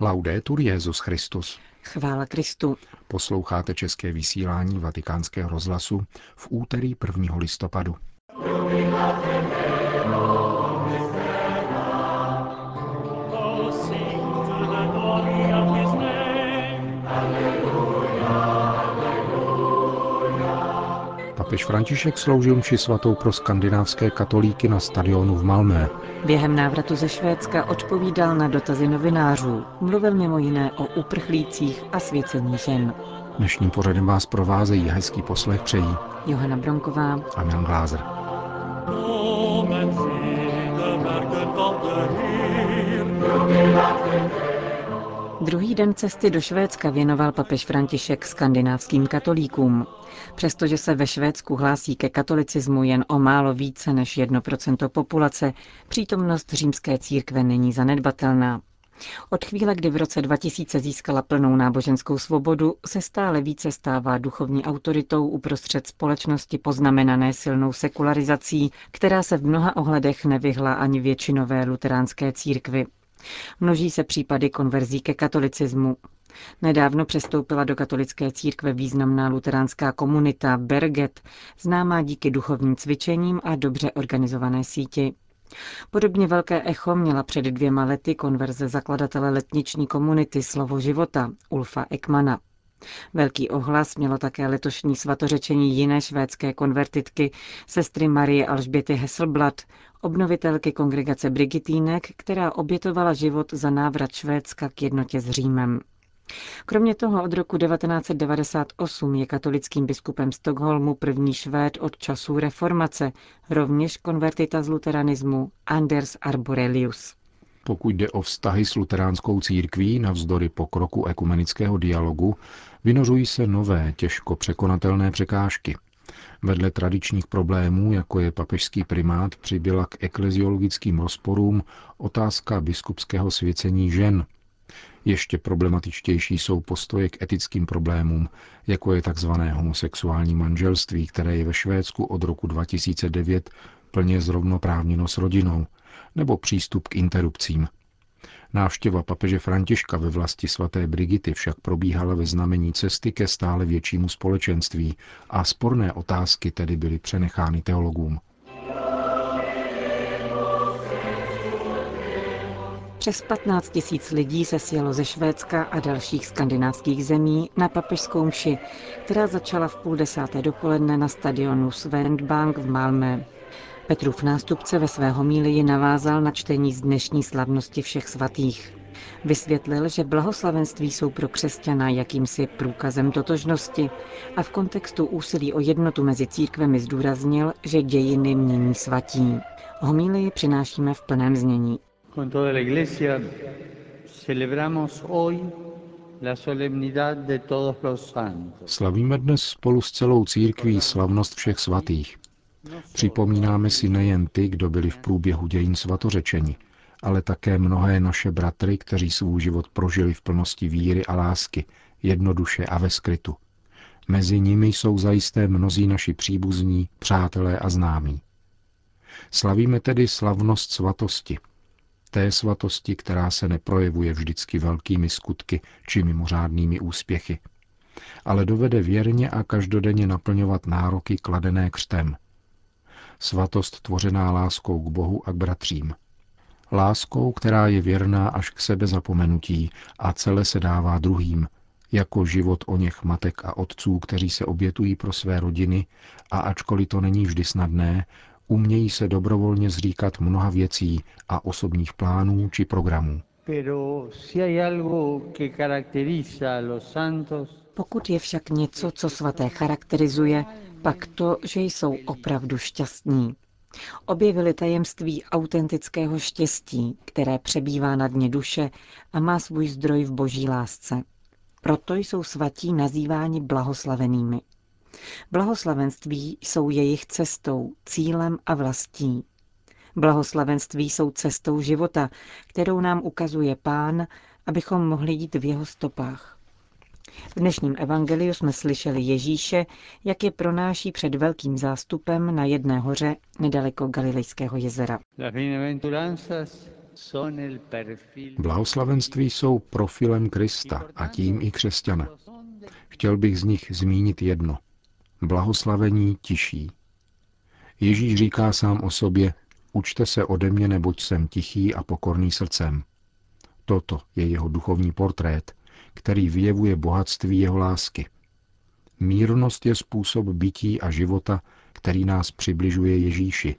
Laudetur Jezus Christus. Chvála Kristu. Posloucháte české vysílání Vatikánského rozhlasu v úterý 1. listopadu. Papež František sloužil mši svatou pro skandinávské katolíky na stadionu v Malmé. Během návratu ze Švédska odpovídal na dotazy novinářů. Mluvil mimo jiné o uprchlících a svěcení žen. Dnešním pořadem vás provázejí hezký poslech přejí Johana Bronková a Jan Glázer. Druhý den cesty do Švédska věnoval papež František skandinávským katolíkům. Přestože se ve Švédsku hlásí ke katolicismu jen o málo více než 1% populace, přítomnost římské církve není zanedbatelná. Od chvíle, kdy v roce 2000 získala plnou náboženskou svobodu, se stále více stává duchovní autoritou uprostřed společnosti poznamenané silnou sekularizací, která se v mnoha ohledech nevyhla ani většinové luteránské církvi. Množí se případy konverzí ke katolicismu. Nedávno přestoupila do katolické církve významná luteránská komunita Berget, známá díky duchovním cvičením a dobře organizované síti. Podobně velké echo měla před dvěma lety konverze zakladatele letniční komunity Slovo života Ulfa Ekmana. Velký ohlas mělo také letošní svatořečení jiné švédské konvertitky, sestry Marie Alžběty Hesselblad, obnovitelky kongregace Brigitínek, která obětovala život za návrat Švédska k jednotě s Římem. Kromě toho od roku 1998 je katolickým biskupem Stockholmu první švéd od časů reformace, rovněž konvertita z luteranismu Anders Arborelius. Pokud jde o vztahy s luteránskou církví navzdory pokroku ekumenického dialogu, vynořují se nové, těžko překonatelné překážky. Vedle tradičních problémů, jako je papežský primát, přibyla k ekleziologickým rozporům otázka biskupského svěcení žen. Ještě problematičtější jsou postoje k etickým problémům, jako je tzv. homosexuální manželství, které je ve Švédsku od roku 2009 plně zrovnoprávněno s rodinou, nebo přístup k interrupcím. Návštěva papeže Františka ve vlasti svaté Brigity však probíhala ve znamení cesty ke stále většímu společenství a sporné otázky tedy byly přenechány teologům. Přes 15 tisíc lidí se sjelo ze Švédska a dalších skandinávských zemí na papežskou mši, která začala v půl desáté dopoledne na stadionu Sverendbank v Malmö. Petrův nástupce ve své homílii navázal na čtení z dnešní slavnosti všech svatých. Vysvětlil, že blahoslavenství jsou pro křesťana jakýmsi průkazem totožnosti a v kontextu úsilí o jednotu mezi církvemi zdůraznil, že dějiny mění svatí. Homílii přinášíme v plném znění. Con toda la Iglesia celebramos hoy la solemnidad de todos los santos. Slavíme dnes spolu s celou církví slavnost všech svatých. Připomínáme si nejen ty, kdo byli v průběhu dějin svatořečeni, ale také mnohé naše bratry, kteří svůj život prožili v plnosti víry a lásky, jednoduše a ve skrytu. Mezi nimi jsou zajisté mnozí naši příbuzní, přátelé a známí. Slavíme tedy slavnost svatosti, té svatosti, která se neprojevuje vždycky velkými skutky či mimořádnými úspěchy, ale dovede věrně a každodenně naplňovat nároky kladené křtem. Svatost tvořená láskou k Bohu a k bratřím. Láskou, která je věrná až k sebe zapomenutí a celé se dává druhým, jako život o něch matek a otců, kteří se obětují pro své rodiny a ačkoliv to není vždy snadné, umějí se dobrovolně zříkat mnoha věcí a osobních plánů či programů. Pokud je však něco, co svaté charakterizuje, pak to, že jsou opravdu šťastní. Objevili tajemství autentického štěstí, které přebývá na dně duše a má svůj zdroj v boží lásce. Proto jsou svatí nazýváni blahoslavenými. Blahoslavenství jsou jejich cestou, cílem a vlastí. Blahoslavenství jsou cestou života, kterou nám ukazuje Pán, abychom mohli jít v jeho stopách. V dnešním evangeliu jsme slyšeli Ježíše, jak je pronáší před velkým zástupem na jedné hoře nedaleko Galilejského jezera. Blahoslavenství jsou profilem Krista a tím i křesťana. Chtěl bych z nich zmínit jedno. Blahoslavení tiší. Ježíš říká sám o sobě, učte se ode mě, neboť jsem tichý a pokorný srdcem. Toto je jeho duchovní portrét, který vyjevuje bohatství jeho lásky. Mírnost je způsob bytí a života, který nás přibližuje Ježíši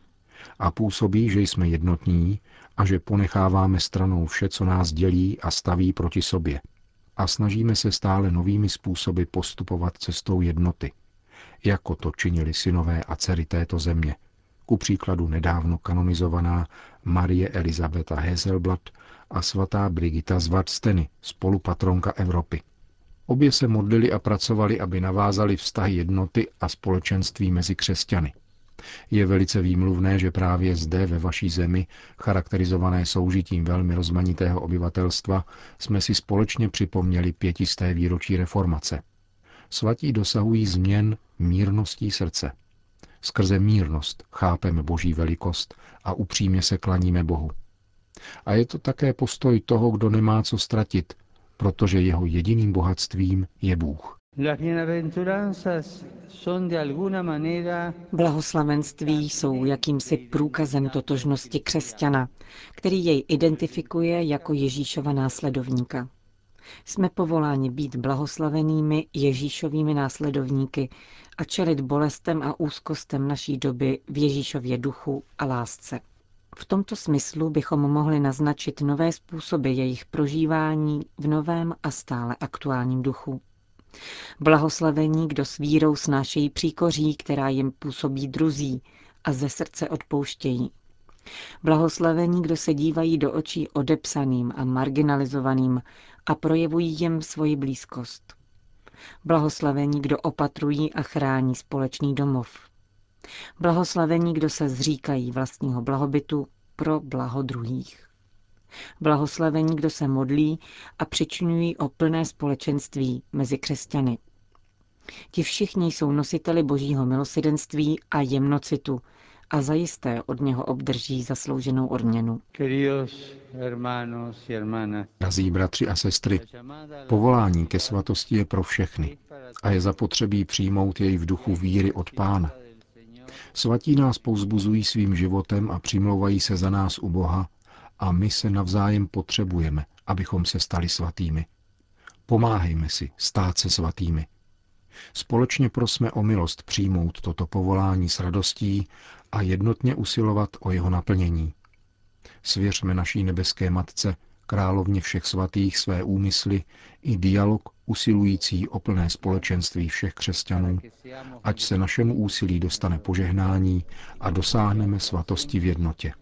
a působí, že jsme jednotní a že ponecháváme stranou vše, co nás dělí a staví proti sobě. A snažíme se stále novými způsoby postupovat cestou jednoty, jako to činili synové a dcery této země. Ku příkladu nedávno kanonizovaná Marie Elizabeta Heselblatt a svatá Brigita z Vadsteny, spolupatronka Evropy. Obě se modlili a pracovali, aby navázali vztahy jednoty a společenství mezi křesťany. Je velice výmluvné, že právě zde ve vaší zemi, charakterizované soužitím velmi rozmanitého obyvatelstva, jsme si společně připomněli pětisté výročí reformace. Svatí dosahují změn mírností srdce. Skrze mírnost chápeme boží velikost a upřímně se klaníme Bohu. A je to také postoj toho, kdo nemá co ztratit, protože jeho jediným bohatstvím je Bůh. Blahoslavenství jsou jakýmsi průkazem totožnosti křesťana, který jej identifikuje jako Ježíšova následovníka. Jsme povoláni být blahoslavenými Ježíšovými následovníky a čelit bolestem a úzkostem naší doby v Ježíšově duchu a lásce. V tomto smyslu bychom mohli naznačit nové způsoby jejich prožívání v novém a stále aktuálním duchu. Blahoslavení, kdo s vírou snášejí příkoří, která jim působí druzí a ze srdce odpouštějí. Blahoslavení, kdo se dívají do očí odepsaným a marginalizovaným a projevují jim svoji blízkost. Blahoslavení, kdo opatrují a chrání společný domov. Blahoslavení, kdo se zříkají vlastního blahobytu pro blaho druhých. Blahoslavení, kdo se modlí a přičinují o plné společenství mezi křesťany. Ti všichni jsou nositeli božího milosedenství a jemnocitu a zajisté od něho obdrží zaslouženou odměnu. Drazí bratři a sestry, povolání ke svatosti je pro všechny a je zapotřebí přijmout jej v duchu víry od Pána. Svatí nás pouzbuzují svým životem a přimlouvají se za nás u Boha a my se navzájem potřebujeme, abychom se stali svatými. Pomáhejme si stát se svatými. Společně prosme o milost přijmout toto povolání s radostí a jednotně usilovat o jeho naplnění. Svěřme naší nebeské Matce, královně všech svatých, své úmysly i dialog usilující o plné společenství všech křesťanů, ať se našemu úsilí dostane požehnání a dosáhneme svatosti v jednotě.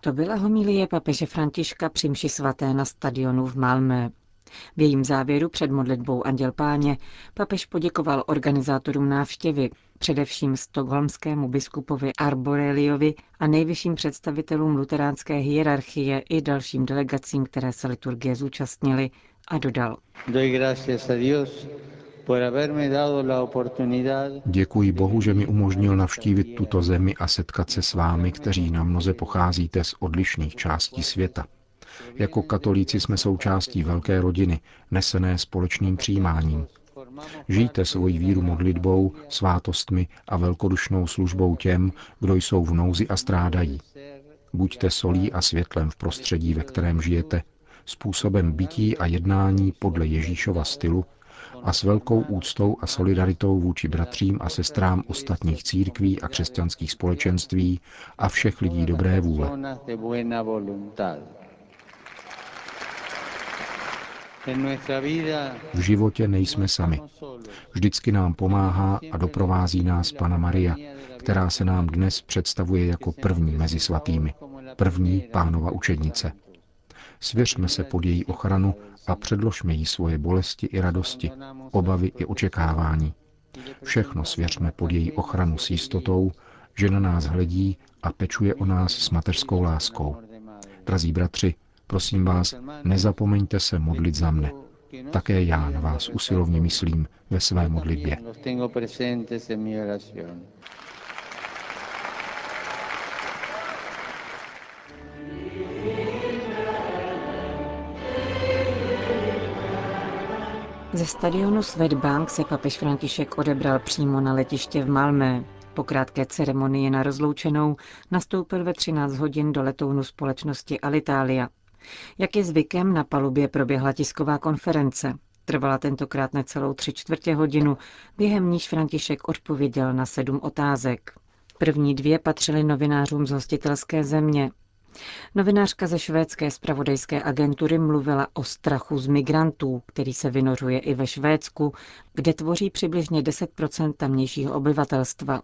To byla homilie papeže Františka při mši svaté na stadionu v Malmö. V jejím závěru před modlitbou Anděl Páně papež poděkoval organizátorům návštěvy, především stokholmskému biskupovi Arboreliovi a nejvyšším představitelům luteránské hierarchie i dalším delegacím, které se liturgie zúčastnili, a dodal. Děkuji Bohu, že mi umožnil navštívit tuto zemi a setkat se s vámi, kteří na mnoze pocházíte z odlišných částí světa. Jako katolíci jsme součástí velké rodiny, nesené společným přijímáním. Žijte svoji víru modlitbou, svátostmi a velkodušnou službou těm, kdo jsou v nouzi a strádají. Buďte solí a světlem v prostředí, ve kterém žijete, způsobem bytí a jednání podle Ježíšova stylu a s velkou úctou a solidaritou vůči bratřím a sestrám ostatních církví a křesťanských společenství a všech lidí dobré vůle. V životě nejsme sami. Vždycky nám pomáhá a doprovází nás Pana Maria, která se nám dnes představuje jako první mezi svatými, první pánova učednice. Svěřme se pod její ochranu a předložme jí svoje bolesti i radosti, obavy i očekávání. Všechno svěřme pod její ochranu s jistotou, že na nás hledí a pečuje o nás s mateřskou láskou. Drazí bratři, Prosím vás, nezapomeňte se modlit za mne. Také já na vás usilovně myslím ve své modlitbě. Ze stadionu Svetbank se papež František odebral přímo na letiště v Malmé. Po krátké ceremonii na rozloučenou nastoupil ve 13 hodin do letounu společnosti Alitalia. Jak je zvykem, na palubě proběhla tisková konference. Trvala tentokrát necelou tři čtvrtě hodinu, během níž František odpověděl na sedm otázek. První dvě patřily novinářům z hostitelské země. Novinářka ze švédské spravodajské agentury mluvila o strachu z migrantů, který se vynořuje i ve Švédsku, kde tvoří přibližně 10% tamnějšího obyvatelstva.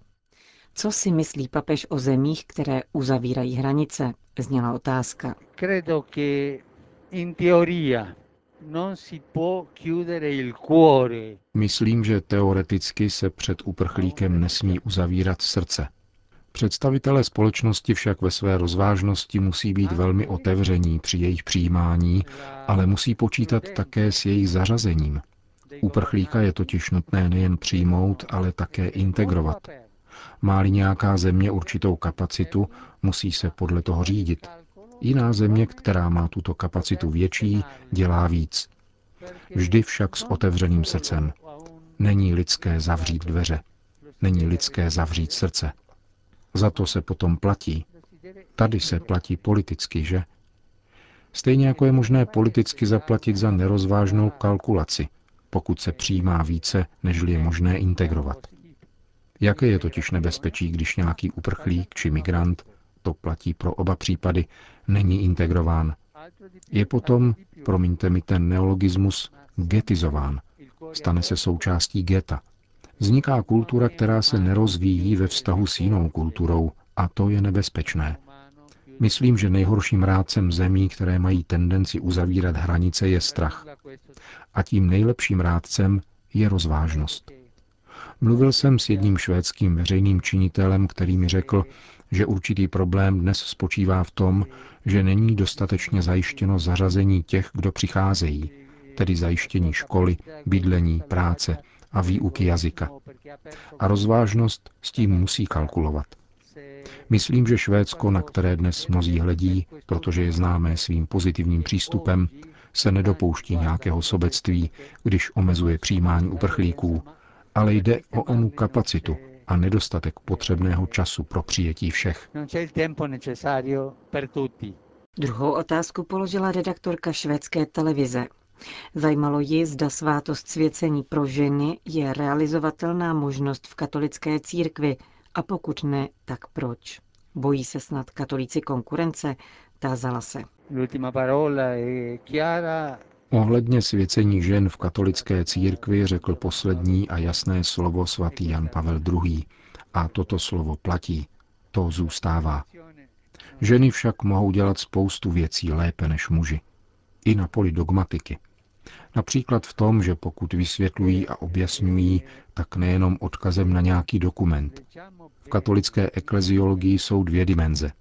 Co si myslí papež o zemích, které uzavírají hranice? Zněla otázka. Credo che in teoria non si può chiudere il cuore. Myslím, že teoreticky se před uprchlíkem nesmí uzavírat srdce. Představitelé společnosti však ve své rozvážnosti musí být velmi otevření při jejich přijímání, ale musí počítat také s jejich zařazením. Uprchlíka je totiž nutné nejen přijmout, ale také integrovat. Má-li nějaká země určitou kapacitu, musí se podle toho řídit. Jiná země, která má tuto kapacitu větší, dělá víc. Vždy však s otevřeným srdcem. Není lidské zavřít dveře. Není lidské zavřít srdce. Za to se potom platí. Tady se platí politicky, že? Stejně jako je možné politicky zaplatit za nerozvážnou kalkulaci, pokud se přijímá více, než je možné integrovat. Jaké je totiž nebezpečí, když nějaký uprchlík či migrant, to platí pro oba případy, není integrován? Je potom, promiňte mi ten neologismus, getizován. Stane se součástí geta. Vzniká kultura, která se nerozvíjí ve vztahu s jinou kulturou a to je nebezpečné. Myslím, že nejhorším rádcem zemí, které mají tendenci uzavírat hranice, je strach. A tím nejlepším rádcem je rozvážnost. Mluvil jsem s jedním švédským veřejným činitelem, který mi řekl, že určitý problém dnes spočívá v tom, že není dostatečně zajištěno zařazení těch, kdo přicházejí, tedy zajištění školy, bydlení, práce a výuky jazyka. A rozvážnost s tím musí kalkulovat. Myslím, že Švédsko, na které dnes mnozí hledí, protože je známé svým pozitivním přístupem, se nedopouští nějakého sobectví, když omezuje přijímání uprchlíků, ale jde o onu kapacitu a nedostatek potřebného času pro přijetí všech. Druhou otázku položila redaktorka švédské televize. Zajímalo ji, zda svátost svěcení pro ženy je realizovatelná možnost v katolické církvi a pokud ne, tak proč? Bojí se snad katolíci konkurence? Tázala se. Ohledně svěcení žen v katolické církvi řekl poslední a jasné slovo svatý Jan Pavel II. A toto slovo platí. To zůstává. Ženy však mohou dělat spoustu věcí lépe než muži. I na poli dogmatiky. Například v tom, že pokud vysvětlují a objasňují, tak nejenom odkazem na nějaký dokument. V katolické ekleziologii jsou dvě dimenze.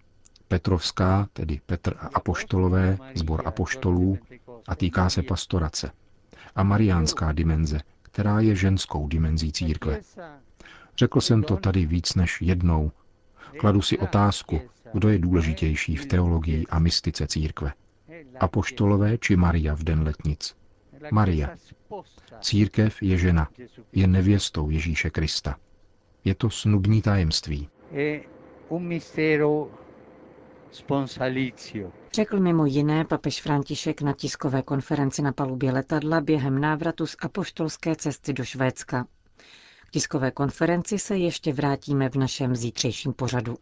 Petrovská, tedy Petr a Apoštolové, zbor apoštolů, a týká se pastorace. A mariánská dimenze, která je ženskou dimenzí církve. Řekl jsem to tady víc než jednou. Kladu si otázku, kdo je důležitější v teologii a mystice církve. Apoštolové či Maria v den letnic? Maria. Církev je žena, je nevěstou Ježíše Krista. Je to snubní tajemství. Řekl mimo jiné papež František na tiskové konferenci na palubě letadla během návratu z apoštolské cesty do Švédska. K tiskové konferenci se ještě vrátíme v našem zítřejším pořadu.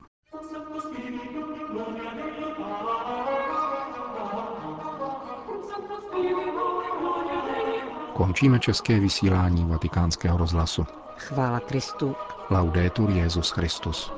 Končíme české vysílání vatikánského rozhlasu. Chvála Kristu. Laudetur Jezus Christus.